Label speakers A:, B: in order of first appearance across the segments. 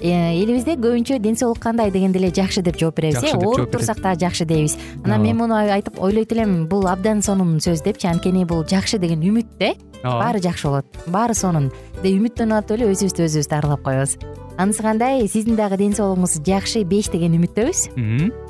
A: элибизде көбүнчө ден соолук кандай дегенде эле жакшы деп жооп беребиз э? ооруп турсак дагы жакшы дейбиз. Анан мен муну айтып ойлойт элем бул абдан сонун сөз депчи анткени бул жакшы деген үмүт да э ооба. баары жакшы болот. Баары сонун. Деп үмүттөнүп атып эле өзүбүздү өзүбүз дарылап коебуз. Анысы кандай? Сиздин дагы ден соолугуңуз жакшы беш деген үмүттөбүз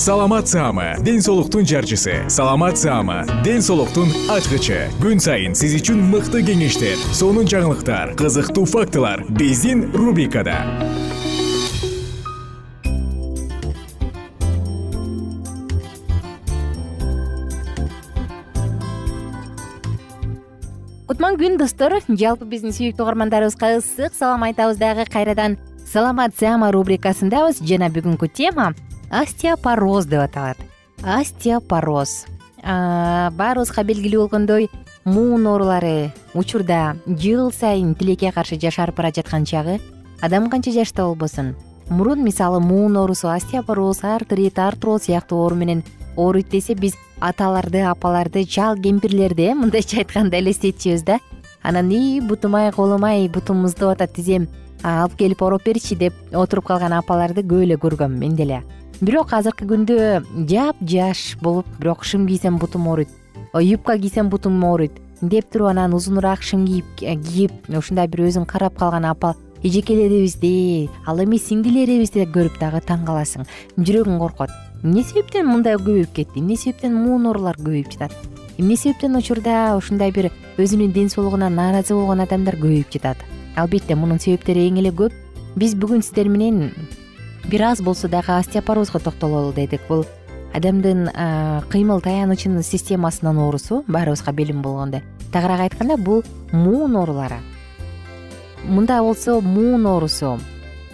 B: саламат саама ден соолуктун жарчысы. Саламат саама ден соолуктун ачкычы. Күн сайын сиз үчүн мыкты кеңештер сонун жаңылыктар кызыктуу фактылар биздин рубрикада.
A: Кутман күн достор. Жалпы биздин сүйүктүү угармандарыбызга ысык салам айтабыз дагы кайрадан. Саламат саама рубрикасындабыз. Жана бүгүнкү тема остеопороз деп аталат. Остеопороз. Баарыбызга белгилүү болгондой муун оорулары учурда жыл сайын тилекке каршы жашарып бара жаткан чагы адам канча жашта болбосун? Мурун мисалы муун оорусу остеопороз артрит артроз сыяктуу оору менен ооруйт десе биз аталарды апаларды чал кемпирлерди э мындайча айтканда элестетчүбүз да? Анан ии бутум ай колум ай бутум муздап атат тизем алып келип ороп берчи деп отуруп калган апаларды көп эле көргөм мен деле бирок азыркы күндө жапжаш болуп бирок шым кийсем бутум ооруйт юбка кийсем бутум ооруйт деп туруп анан узунураак шым кийип кийип ушундай бир өзүң карап калган апа эжекелерибизди ал эми сиңдилерибизди көрүп дагы таң каласың жүрөгүң коркот. Эмне себептен мындай көбөйүп кетти? Эмне себептен муун оорулар көбөйүп жатат? Эмне себептен учурда ушундай бир өзүнүн ден соолугуна нааразы болгон адамдар көбөйүп жатат? Албетте мунун себептери эң эле көп. Биз бүгүн сиздер менен бир аз болсо дагы остеопорозго токтололу дедик. Бул адамдын кыймыл таянычынын системасынын оорусу баарыбызга белим болгондой тагыраак айтканда бул муун оорулары. Мындай болсо муун оорусу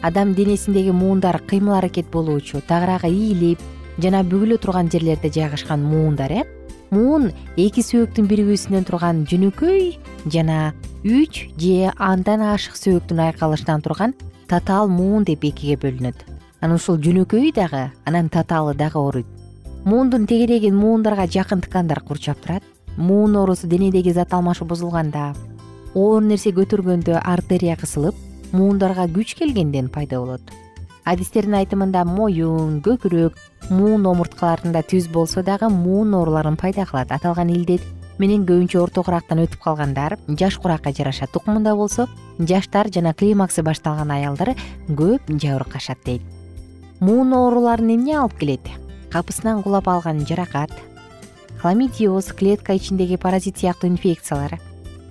A: адам денесиндеги муундар кыймыл аракет болуучу тагыраагы ийилип жана бүгүлө турган жерлерде жайгашкан муундар э? Муун эки сөөктүн биригүүсүнөн турган жөнөкөй жана үч же андан ашык сөөктүн айкалышынан турган татаал муун деп экиге бөлүнөт анан ушул жөнөкөйү дагы анан татаалы дагы ооруйт муундун тегерегин муундарга жакын ткандар курчап турат. Муун оорусу денедеги зат алмашуу бузулганда оор нерсе көтөргөндө артерия кысылып муундарга күч келгенден пайда болот. Адистердин айтымында моюн көкүрөк муун омурткаларында түз болсо дагы муун ооруларын пайда кылат. Аталган илдет менен көбүнчө орто курактан өтүп калгандар жаш куракка жарашат тукумунда болсо жаштар жана климаксы башталган аялдар көп жабыркашат дейт муун ооруларын эмне алып келет? Капысынан кулап алган жаракат. Хламидиоз клетка ичиндеги паразит сыяктуу инфекциялар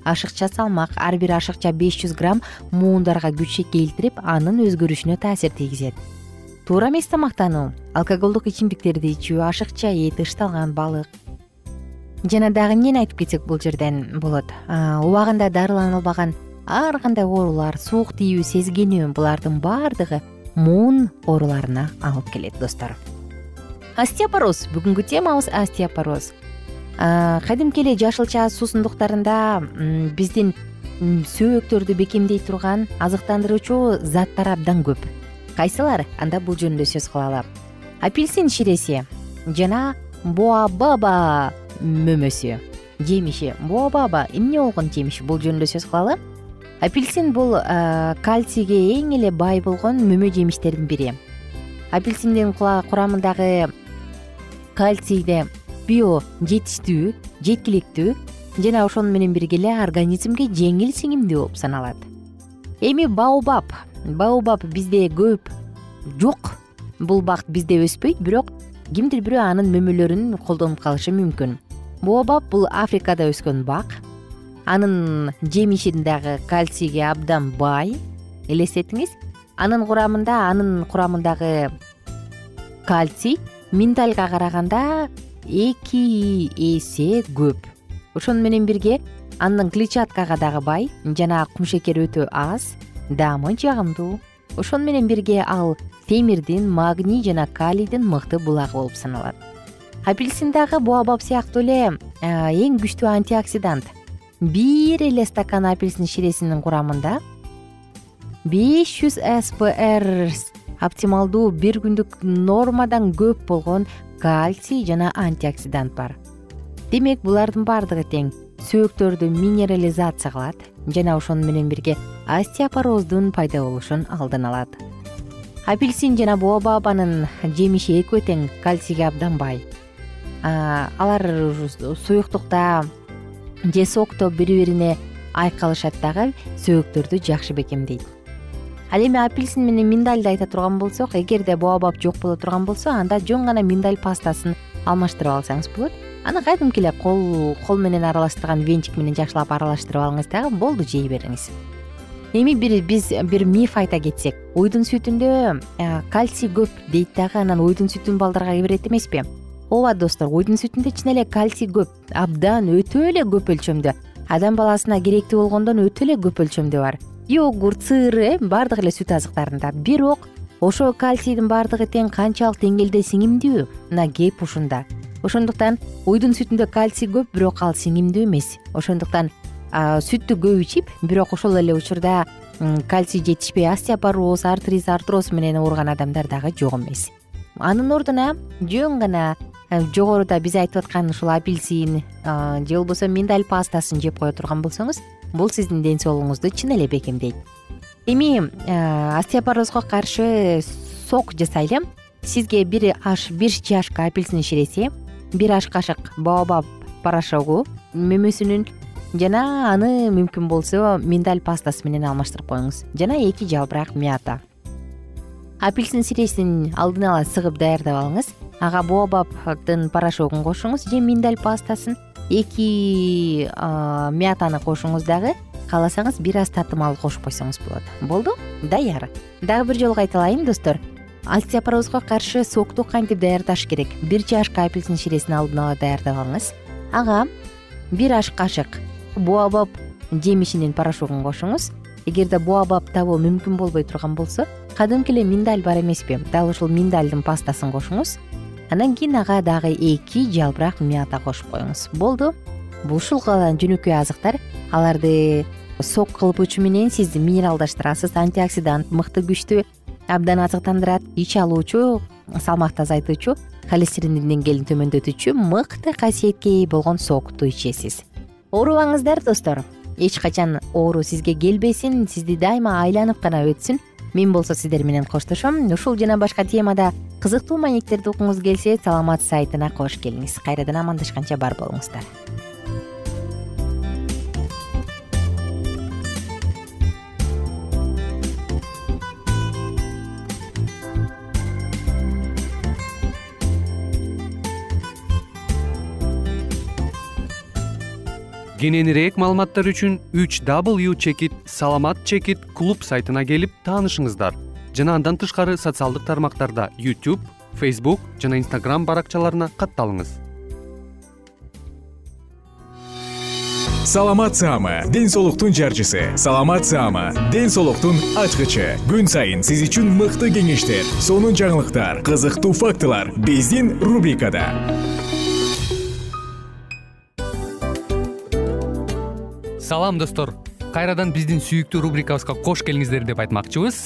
A: ашыкча салмак ар бир ашыкча беш жүз грамм муундарга күч келтирип анын өзгөрүшүнө таасир тийгизет. Туура эмес тамактануу алкоголдук ичимдиктерди ичүү ашыкча эт ычталган балык. Жана дагы эмнени айтып кетсек бул жерден болот? Убагында дарылана албаган ар кандай оорулар суук тийүү сезгенүү булардын баардыгы муун ооруларына алып келет достор. Остеопороз. Бүгүнкү темабыз остеопороз. Кадимки эле жашылча суусундуктарында биздин сөөктөрдү бекемдей турган азыктандыруучу заттар абдан көп. Кайсылар? Анда бул жөнүндө сөз кылалы апельсин ширеси жана боабаба мөмөсү. Жемиши. Боабаба. Эмне болгон жемиш бул жөнүндө сөз кылалы апельсин бул кальцийге эң эле бай болгон мөмө жемиштердин бири. Апельсиндин курамындагы кальцийде био жетиштүү жеткиликтүү жана ошону менен бирге эле организмге жеңил сиңимдүү болуп саналат. Эми баобаб. Баобаб бизде көп жок. Бул бак бизде өспөйт бирок кимдир бирөө анын мөмөлөрүн колдонуп калышы мүмкүн. Бообаб бул африкада өскөн бак анын жемишин дагы кальцийге абдан бай элестетиңиз. Анын курамында анын курамындагы кальций миндальга караганда эки эсе көп. Ошону менен бирге анын клетчаткага дагы бай жана кумшекери өтө аз даамы жагымдуу. Ошону менен бирге ал темирдин магний жана калийдин мыкты булагы болуп саналат. Апельсин дагы буабаб сыяктуу эле эң күчтүү антиоксидант бир эле стакан апельсин ширесинин курамында беш жүз спр оптималдуу бир күндүк нормадан көп болгон кальций жана антиоксидант бар. Демек булардын баардыгы тең. Сөөктөрдү минерализация кылат жана ошону менен бирге остеопороздун пайда болушун алдын алат. Апельсин жана буабабанын жемиши экөө тең кальцийге абдан бай алар суюктукта же сокто бири бирине айкалышат дагы сөөктөрдү жакшы бекемдейт. Ал эми апельсин менен миндальды айта турган болсок эгерде буабаб жок боло турган болсо анда жөн гана миндаль пастасын алмаштырып алсаңыз болот. Аны кадимки эле кол кол менен аралаштырган венчик менен жакшылап аралаштырып алыңыз дагы болду жей бериңиз. Эми бир биз бир миф айта кетсек уйдун сүтүндө э, кальций көп дейт дагы анан уйдун сүтүн балдарга берет эмеспи ооба достор уйдун сүтүндө чын эле кальций көп абдан өтө эле көп өлчөмдө адам баласына керектүү болгондон өтө эле көп өлчөмдө бар. Йогурт сыр э баардык эле сүт азыктарында. Бирок ошо кальцийдин баардыгы тең канчалык деңгээлде сиңимдүү мына кеп ушунда. Ошондуктан уйдун сүтүндө кальций көп бирок ал сиңимдүү эмес. Ошондуктан сүттү көп ичип бирок ошол эле учурда кальций жетишпей остеопороз артриз артроз менен ооруган адамдар дагы жок эмес. Анын ордуна жөн гана жогоруда биз айтып аткан ушул апельсин же болбосо миндаль пастасын жеп кое турган болсоңуз бул сиздин ден соолугуңузду чын эле бекемдейт. Эми э, остеопорозго каршы сок жасайлы сизге бир аш бир чашка апельсин ширеси бир аш кашык баобаб порошогу мөмөсүнүн жана аны мүмкүн болсо миндаль пастасы менен алмаштырып коюңуз. Жана эки жалбырак мята. Апельсин ширесин алдын ала сыгып даярдап алыңыз ага бообабдын порошогун кошуңуз же миндаль пастасын. Эки мятаны кошуңуз дагы кааласаңыз бир аз татымал кошуп койсоңуз болот. Болду? Даяр. Дагы бир жолу кайталайын достор. Остеопорозго каршы сокту кантип даярдаш керек? Бир чашка апельсин ширесин алдын ала даярдап алыңыз ага бир аш кашык. Буабаб жемишинин порошогун кошуңуз. Эгерде буабаб табуу мүмкүн болбой турган болсо кадимки эле миндаль бар эмеспи. Дал ушул миндальдын пастасын кошуңуз андан кийин ага дагы эки жалбырак мята кошуп коюңуз. Болду. Бул ушул жөнөкөй азыктар аларды сок кылпучу менен сиз минералдаштырасыз антиоксидант мыкты күчтүү абдан азыктандырат ич алуучу салмакты азайтуучу холестериндин деңгээлин төмөндөтүүчү мыкты касиетке ээ болгон сокту ичесиз. Оорубаңыздар достор. Эч качан оору сизге келбесин сизди дайыма айланып гана өтсүн. Мен болсо сиздер менен коштошом. Ушул жана башка темада кызыктуу маектерди уккуңуз келсе саламат сайтына кош келиңиз. Кайрадан амандашканча бар болуңуздар.
C: Кененирээк маалыматтар үчүн үч w чекит саламат чекит клуб сайтына келип таанышыңыздар жана андан тышкары социалдык тармактарда youtube facebook жана instagram баракчаларына катталыңыз.
B: Саламат саама ден соолуктун жарчысы. Саламат саама ден соолуктун ачкычы. Күн сайын сиз үчүн мыкты кеңештер сонун жаңылыктар кызыктуу фактылар биздин рубрикада.
C: Салам достор. Кайрадан биздин сүйүктүү рубрикабызга кош келиңиздер деп айтмакчыбыз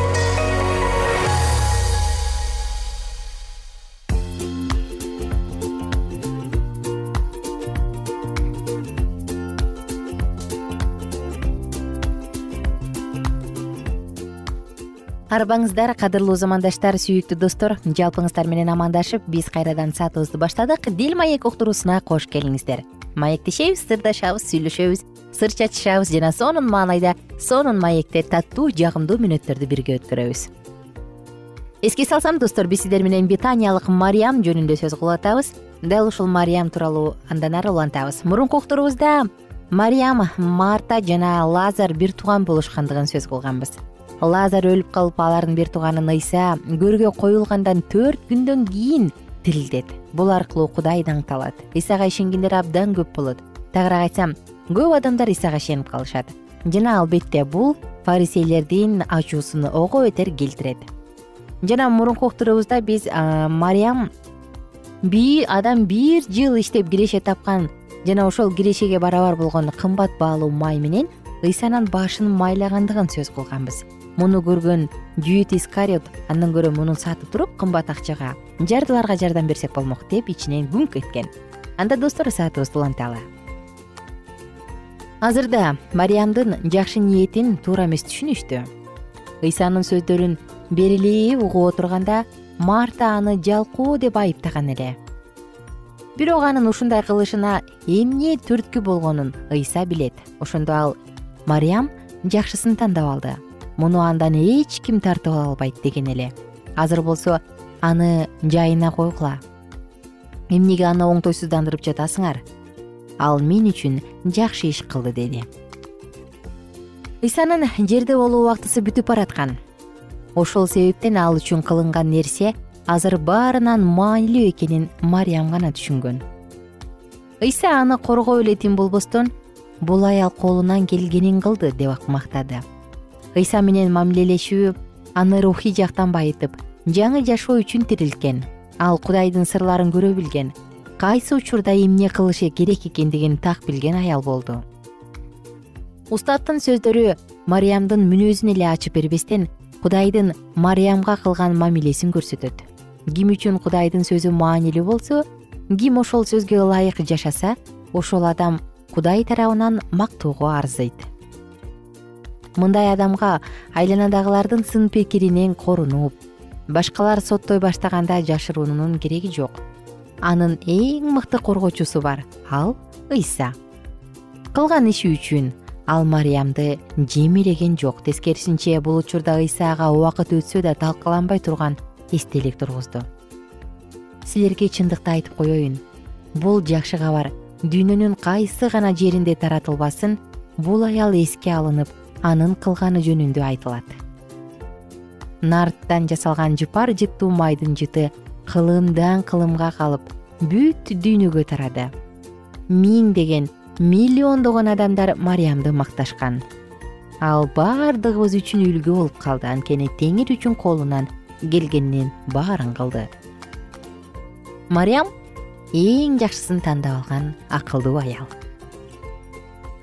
A: арбаңыздар кадырлуу замандаштар сүйүктүү достор. Жалпыңыздар менен амандашып биз кайрадан саатыбызды баштадык. Дил маек уктуруусуна кош келиңиздер. Маектешебиз сырдашабыз сүйлөшөбүз сыр чачышабыз жана сонун маанайда сонун маекте таттуу жагымдуу мүнөттөрдү бирге өткөрөбүз. Эске салсам достор биз сиздер менен бетаниялык мариям жөнүндө сөз кылып атабыз дал ушул мариям тууралуу андан ары улантабыз. Мурунку уктуруубузда мариям марта жана лазар бир тууган болушкандыгын сөз кылганбыз лазар өлүп калып алардын бир тууганын ыйса көргө коюлгандан төрт күндөн кийин тирилтет бул аркылуу кудай даңкталат ыйсага ишенгендер абдан көп болот. Тагыраак айтсам көп адамдар ыйсага ишенип калышат. Жана албетте бул фарисейлердин ачуусун ого бетер келтирет. Жана мурунку уктуруубузда биз мариям бир адам бир жыл иштеп киреше тапкан жана ошол кирешеге барабар болгон кымбат баалуу май менен ыйсанын башын майлагандыгын сөз кылганбыз муну көргөн жүйүт искариот андан көрө муну сатып туруп кымбат акчага жардыларга жардам берсек болмок деп ичинен күңк эткен. Анда достор саатыбызды уланталы азырда мариямдын жакшы ниетин туура эмес түшүнүштү. Ыйсанын сөздөрүн берилээ угуп отурганда марта аны жалкоо деп айыптаган эле. Бирок анын ушундай кылышына эмне түрткү болгонун ыйса билет. Ошондо ал мариям жакшысын тандап алды муну андан эч ким тартып ала албайт деген эле. Азыр болсо аны жайына койгула. Эмнеге аны оңтойсуздандырып жатасыңар? Ал мен үчүн жакшы иш кылды деди. Ыйсанын жерде болуу убактысы бүтүп бараткан. Ошол себептен ал үчүн кылынган нерсе азыр баарынан маанилүү экенин мариям гана түшүнгөн. Ыйса аны коргоп эле тим болбостон бул аял колунан келгенин кылды деп мактады ыйса менен мамилелешүү аны рухий жактан байытып жаңы жашоо үчүн тирилткен ал кудайдын сырларын көрө билген кайсы учурда эмне кылышы керек экендигин так билген аял болду. Устаттын сөздөрү мариямдын мүнөзүн эле ачып бербестен кудайдын мариямга кылган мамилесин көрсөтөт. Ким үчүн кудайдын сөзү маанилүү болсо ким ошол сөзгө ылайык жашаса ошол адам кудай тарабынан мактоого арзыйт мындай адамга айланадагылардын сын пикиринен корунуп башкалар соттой баштаганда жашыруунун кереги жок. Анын эң мыкты коргоочусу бар ал ыйса. Кылган иши үчүн ал мариямды жемиреген жок. Тескерисинче бул учурда ыйсага убакыт өтсө да талкаланбай турган эстелик тургузду. Силерге чындыкты айтып коеюн бул жакшы кабар дүйнөнүн кайсы гана жеринде таратылбасын бул аял эске алынып анын кылганы жөнүндө айтылат. Нарттан жасалган жыпар жыттуу майдын жыты кылымдан кылымга калып бүт дүйнөгө тарады. Миңдеген миллиондогон адамдар мариямды макташкан. Ал баардыгыбыз үчүн үлгү болуп калды. Анткени теңир үчүн колунан келгенинин баарын кылды. Мариям эң жакшысын тандап алган акылдуу аял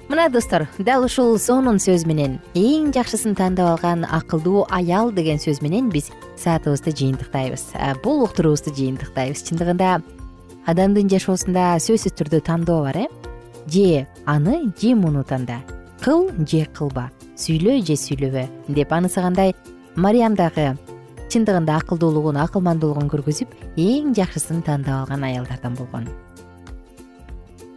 A: мына достор дал ушул сонун сөз менен эң жакшысын тандап алган акылдуу аял деген сөз менен биз саатыбызды жыйынтыктайбыз. Бул уктуруубузду жыйынтыктайбыз. Чындыгында адамдын жашоосунда сөзсүз түрдө тандоо бар э? Же аны же муну танда. Кыл же кылба. Сүйлө же сүйлөбө деп анысы кандай мариям дагы чындыгында акылдуулугун акылмандуулугун көргөзүп эң жакшысын тандап алган аялдардан болгон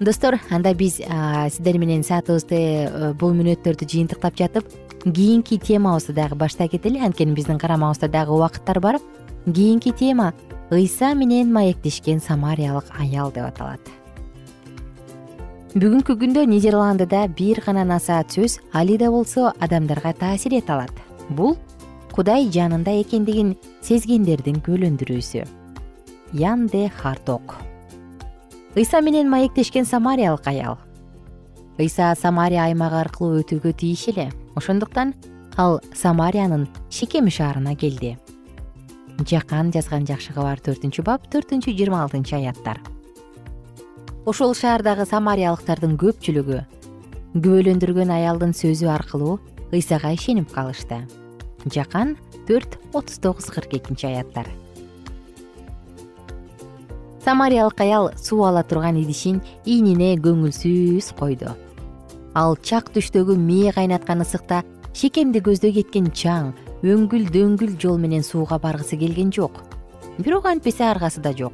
A: достор анда биз сиздер менен саатыбызды э, бул мүнөттөрдү жыйынтыктап жатып кийинки темабызды дагы баштай кетели. Анткени биздин карамабызда дагы убакыттар бар. Кийинки тема ыйса менен маектешкен самариялык аял деп аталат. Бүгүнкү күндө нидерландыда бир гана насаат сөз али да болсо адамдарга таасир эте алат. Бул кудай жанында экендигин сезгендердин күбөлөндүрүүсү ян де харток ыйса менен маектешкен самариялык аял. Ыйса самария аймагы аркылуу өтүүгө тийиш эле. Ошондуктан ал самариянын шикеми шаарына келди. Жакан жазган жакшы кабар төртүнчү бап төртүнчү жыйырма алтынчы аяттар. Ошол шаардагы самариялыктардын көпчүлүгү күбөлөндүргөн аялдын сөзү аркылуу ыйсага ишенип калышты. Жакан төрт отуз тогуз кырк экинчи аяттар самариялык аял суу ала турган идишин ийнине көңүлсүз койду. Ал чак түштөгү мээ кайнаткан ысыкта шекемди көздөй кеткен чаң өңгүл дөңгүл жол менен сууга баргысы келген жок. Бирок антпесе аргасы да жок.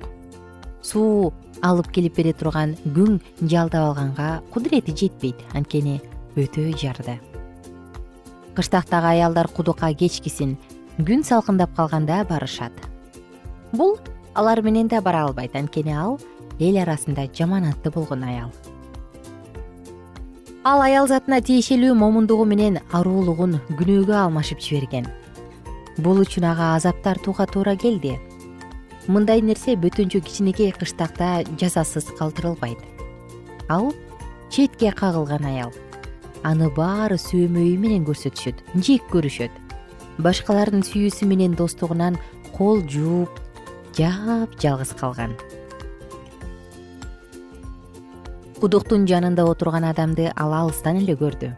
A: Суу алып келип бере турган күң жалдап алганга кудурети жетпейт анткени өтө жарды. Кыштактагы аялдар кудукка кечкисин күн салкындап калганда барышат. Бул алар менен да бара албайт. Анткени ал эл арасында жаманатты болгон аял. Ал аял затына тиешелүү момундугу менен аруулугун күнөөгө алмашып жиберген. Бул үчүн ага азап тартууга туура келди. Мындай нерсе бөтөнчө кичинекей кыштакта жазасыз калтырылбайт. Ал четке кагылган аял. Аны баары сөөмөйү менен көрсөтүшөт жек көрүшөт. Башкалардын сүйүүсү менен достугунан кол жууп жапжалгыз калган. Кудуктун жанында отурган адамды ал алыстан эле көрдү.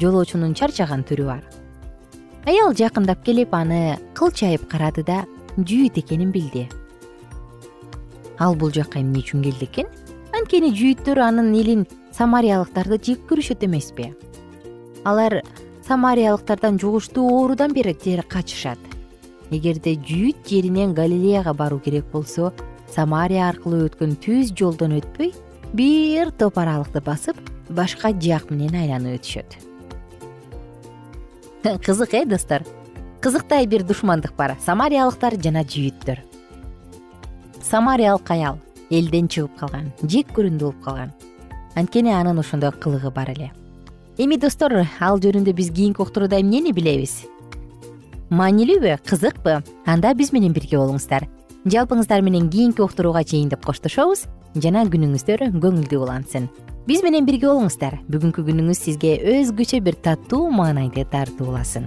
A: Жолоочунун чарчаган түрү бар. Аял жакындап келип аны кылчайып карады да жүйүт экенин билди. Ал бул жакка эмне үчүн келди экен? Анткени жүйүттөр анын элин самариялыктарды жек көрүшөт эмеспи. Алар самариялыктардан жугуштуу оорудан бери качышат эгерде жүйүт жеринен галилеяга баруу керек болсо самария аркылуу өткөн түз жолдон өтпөй бир топ аралыкты басып башка жак менен айланып өтүшөт. Кызык э достор? Кызыктай бир душмандык бар. Самариялыктар жана жүйүттөр. Самариялык аял элден чыгып калган жек көрүндү болуп калган. Анткени анын ошондой кылыгы бар эле. Эми достор ал жөнүндө биз кийинки уктурууда эмнени билебиз маанилүүбү кызыкпы анда биз менен бирге болуңуздар. Жалпыңыздар менен кийинки уктурууга чейин деп коштошобуз жана күнүңүздөр көңүлдүү улансын биз менен бирге болуңуздар. Бүгүнкү күнүңүз сизге өзгөчө бир таттуу маанайды тартууласын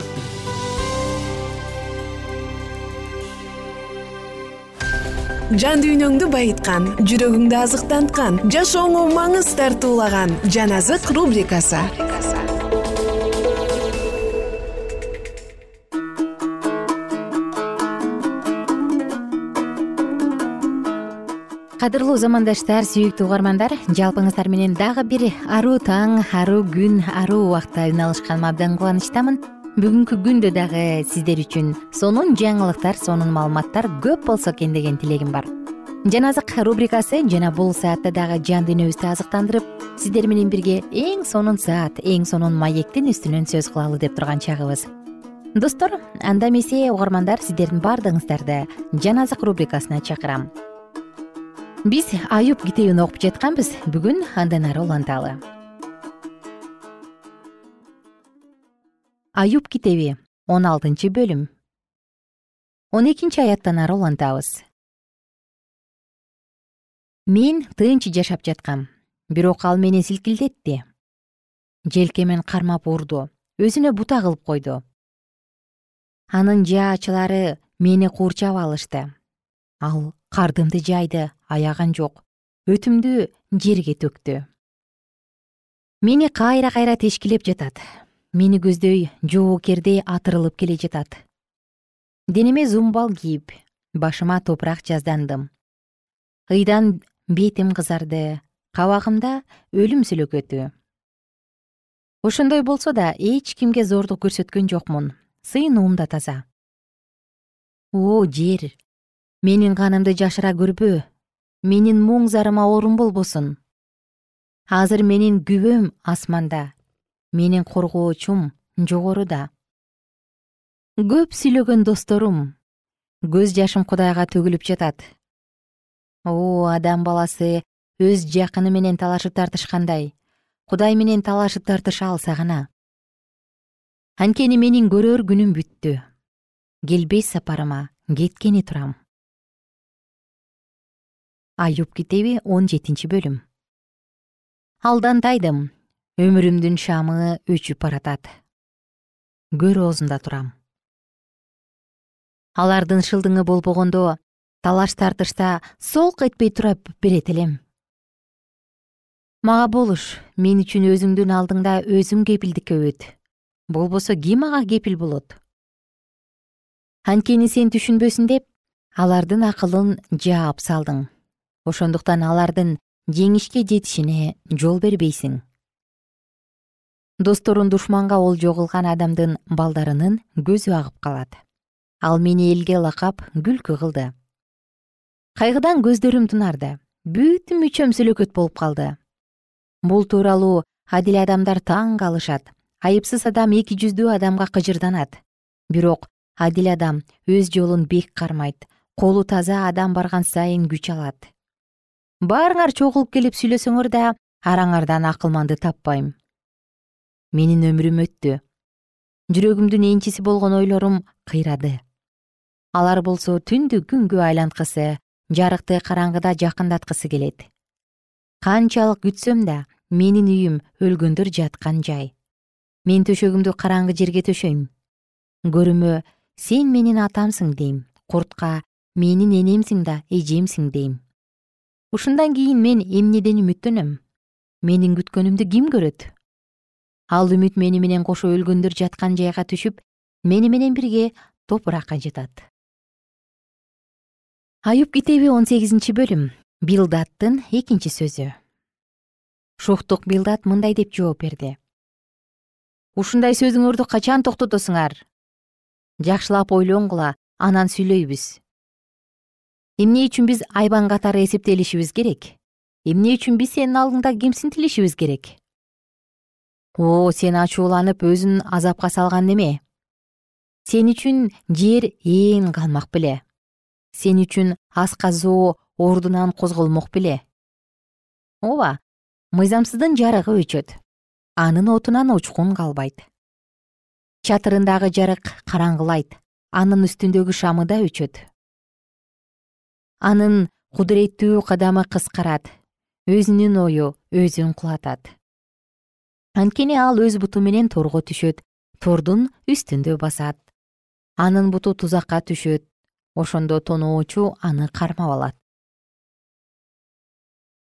D: жан дүйнөңдү байыткан жүрөгүңдү азыктанткан жашооңо маңыз тартуулаган жан азык рубрикасы.
A: Кадырлуу замандаштар сүйүктүү угармандар жалпыңыздар менен дагы бир аруу таң аруу күн аруу убакта үн алышканыма абдан кубанычтамын бүгүнкү күндө дагы сиздер үчүн сонун жаңылыктар сонун маалыматтар көп болсо экен деген тилегим бар. Жан азык рубрикасы жана бул саатта дагы жан дүйнөбүздү азыктандырып сиздер менен бирге эң сонун саат эң сонун маектин үстүнөн сөз кылалы деп турган чагыбыз. Достор анда эмесе угармандар сиздердин баардыгыңыздарды жан азык рубрикасына чакырам. Биз аюп китебин окуп жатканбыз. Бүгүн андан ары уланталы аюп китеби он алтынчы бөлүм. Он экинчи аяттан ары улантабыз. Мен тынч жашап жаткам. Бирок ал мени силкилдетти. Желкемен кармап урду өзүнө бута кылып койду. Анын жаачылары мени куурчап алышты. Ал кардымды жайды аяган жок. Өтүмдү жерге төктү. Мени кайра кайра тешкилеп жатат мени көздөй жоокердей атырылып келе жатат. Денеме зумбал кийип башыма топурак жаздандым. Ыйдан бетим кызарды кабагымда өлүм сүлөкөтү. Ошондой болсо да эч кимге зордук көрсөткөн жокмун. Сыйынуум да таза. О жер! Менин канымды жашыра көрбө менин муң зарыма орун болбосун. Азыр менин күбөм асманда менин коргоочум жогоруда. Көп сүйлөгөн досторум көз жашым кудайга төгүлүп жатат. О адам баласы өз жакыны менен талашып тартышкандай кудай менен талашып тартыша алса гана. Анткени менин көрөр күнүм бүттү. Келбес сапарыма кеткени турам. Аюп китеби он жетинчи бөлүм. Алдан тайдым өмүрүмдүн шамы өчүп баратат. Көр оозунда турам. Алардын шылдыңы болбогондо талаш тартышта солк этпей тура берет элем. Мага болуш мен үчүн өзүңдүн алдыңда өзүң кепилдикке өт. Болбосо ким мага кепил болот. Анткени сен түшүнбөсүн деп алардын акылын жаап салдың. Ошондуктан алардын жеңишке жетишине жол бербейсиң досторун душманга олжо кылган адамдын балдарынын көзү агып калат. Ал мени элге ылакап күлкү кылды. Кайгыдан көздөрүм тунарды. Бүт мүчөм сүлөкөт болуп калды. Бул тууралуу адил адамдар таң калышат. Айыпсыз адам эки жүздүү адамга кыжырданат. Бирок адил адам өз жолун бек кармайт. Колу таза адам барган сайын күч алат. Баарыңар чогулуп келип сүйлөсөңөр да араңардан акылманды таппайм менин өмүрүм өттү. Жүрөгүмдүн энчиси болгон ойлорум кыйрады. Алар болсо түндү күнгө айланткысы жарыкты караңгыда жакындаткысы келет. Канчалык күтсөм да менин үйүм өлгөндөр жаткан жай. Мен төшөгүмдү караңгы жерге төшөйм. Көрүмө сен менин атамсың дейм куртка менин энемсиң да эжемсиң дейм. Ушундан кийин мен эмнеден үмүттөнөм? Менин күткөнүмдү ким көрөт ал үмүт мени менен кошо өлгөндөр жаткан жайга түшүп мени менен бирге топуракка жатат. Аюп китеби он сегизинчи бөлүм. Билдаттын экинчи сөзү. Шухтук билдат мындай деп жооп берди. Ушундай сөзүңөрдү качан токтотосуңар? Жакшылап ойлонгула анан сүйлөйбүз. Эмне үчүн биз айбан катары эсептелишибиз керек? Эмне үчүн биз сенин алдыңда кемсинтилишибиз керек о сен ачууланып өзүн азапка салган неме? Сен үчүн жер ээн калмак беле. Сен үчүн асказоо ордунан козголмок беле. Ооба мыйзамсыздын жарыгы өчөт. Анын отунан учкун калбайт. Чатырындагы жарык караңгылайт. Анын үстүндөгү шамы да өчөт. Анын кудуреттүү кадамы кыскарат. Өзүнүн ою өзүн кулатат анткени ал өз буту менен торго түшөт тордун үстүндө басат. Анын буту тузакка түшөт ошондо тоноочу аны кармап алат.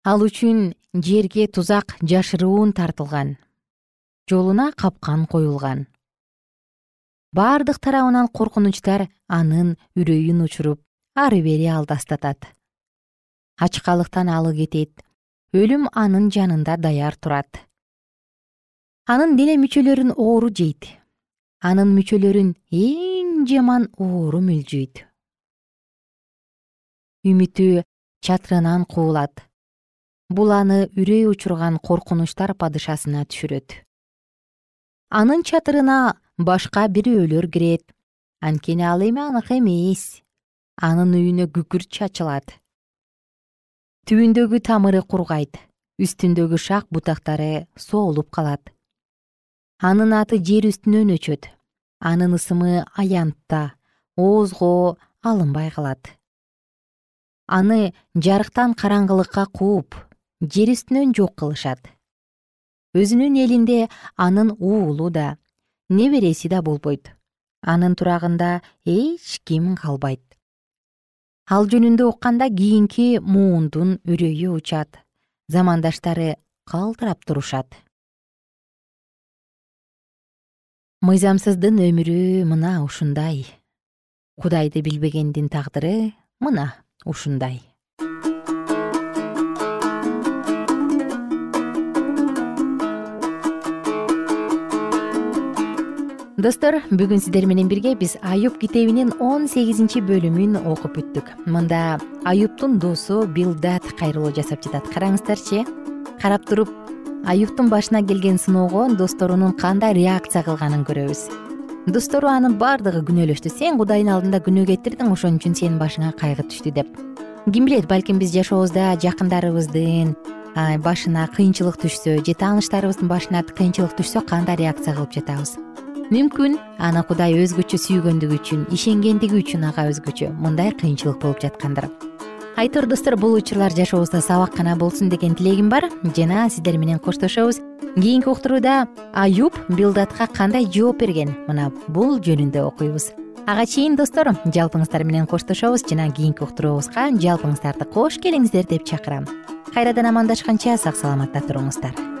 A: Ал үчүн жерге тузак жашыруун тартылган жолуна капкан коюлган. Бардык тарабынан коркунучтар анын үрөйүн учуруп ары бери алдастатат. Ачкалыктан алы кетет өлүм анын жанында даяр турат анын дене мүчөлөрүн оору жейт. Анын мүчөлөрүн эң жаман оору мүлжүйт үмүтү чатырынан куулат. Бул аны үрөй учурган коркунучтар падышасына түшүрөт. Анын чатырына башка бирөөлөр кирет. Анткени ал эми аныкы эмес. Анын үйүнө күкүрт чачылат. Түбүндөгү тамыры кургайт. Үстүндөгү шак бутактары соолуп калат анын аты жер үстүнөн өчөт. Анын ысымы аянтта. Оозго алынбай калат. Аны жарыктан караңгылыкка кууп жер үстүнөн жок кылышат. Өзүнүн элинде анын уулу да небереси да болбойт. Анын турагында эч ким калбайт. Ал жөнүндө укканда кийинки муундун үрөйү учат. Замандаштары калтырап турушат мыйзамсыздын өмүрү мына ушундай. Кудайды билбегендин тагдыры мына ушундай. Достор бүгүн сиздер менен бирге биз аюп китебинин он сегизинчи бөлүмүн окуп бүттүк мында аюптун досу билдат кайрылуу жасап жатат. Караңыздарчы карап туруп аюптун башына келген сыноого досторунун кандай реакция кылганын көрөбүз. Достору анын баардыгы күнөөлөштү. Сен кудайдын алдында күнөө кетирдиң ошон үчүн сенин башыңа кайгы түштү деп. Ким билет балким биз жашообузда жакындарыбыздын башына кыйынчылык түшсө же тааныштарыбыздын башына кыйынчылык түшсө кандай реакция кылып жатабыз? Мүмкүн аны кудай өзгөчө сүйгөндүгү үчүн ишенгендиги үчүн ага өзгөчө мындай кыйынчылык болуп жаткандыр айтор достор бул учурлар жашообузда сабак гана болсун деген тилегим бар. Жана сиздер менен коштошобуз. Кийинки уктурууда аюп билдатка кандай жооп берген? Мына бул жөнүндө окуйбуз. Ага чейин достор жалпыңыздар менен коштошобуз жана кийинки уктуруубузга жалпыңыздарды кош келиңиздер деп чакырам. Кайрадан амандашканча сак саламатта туруңуздар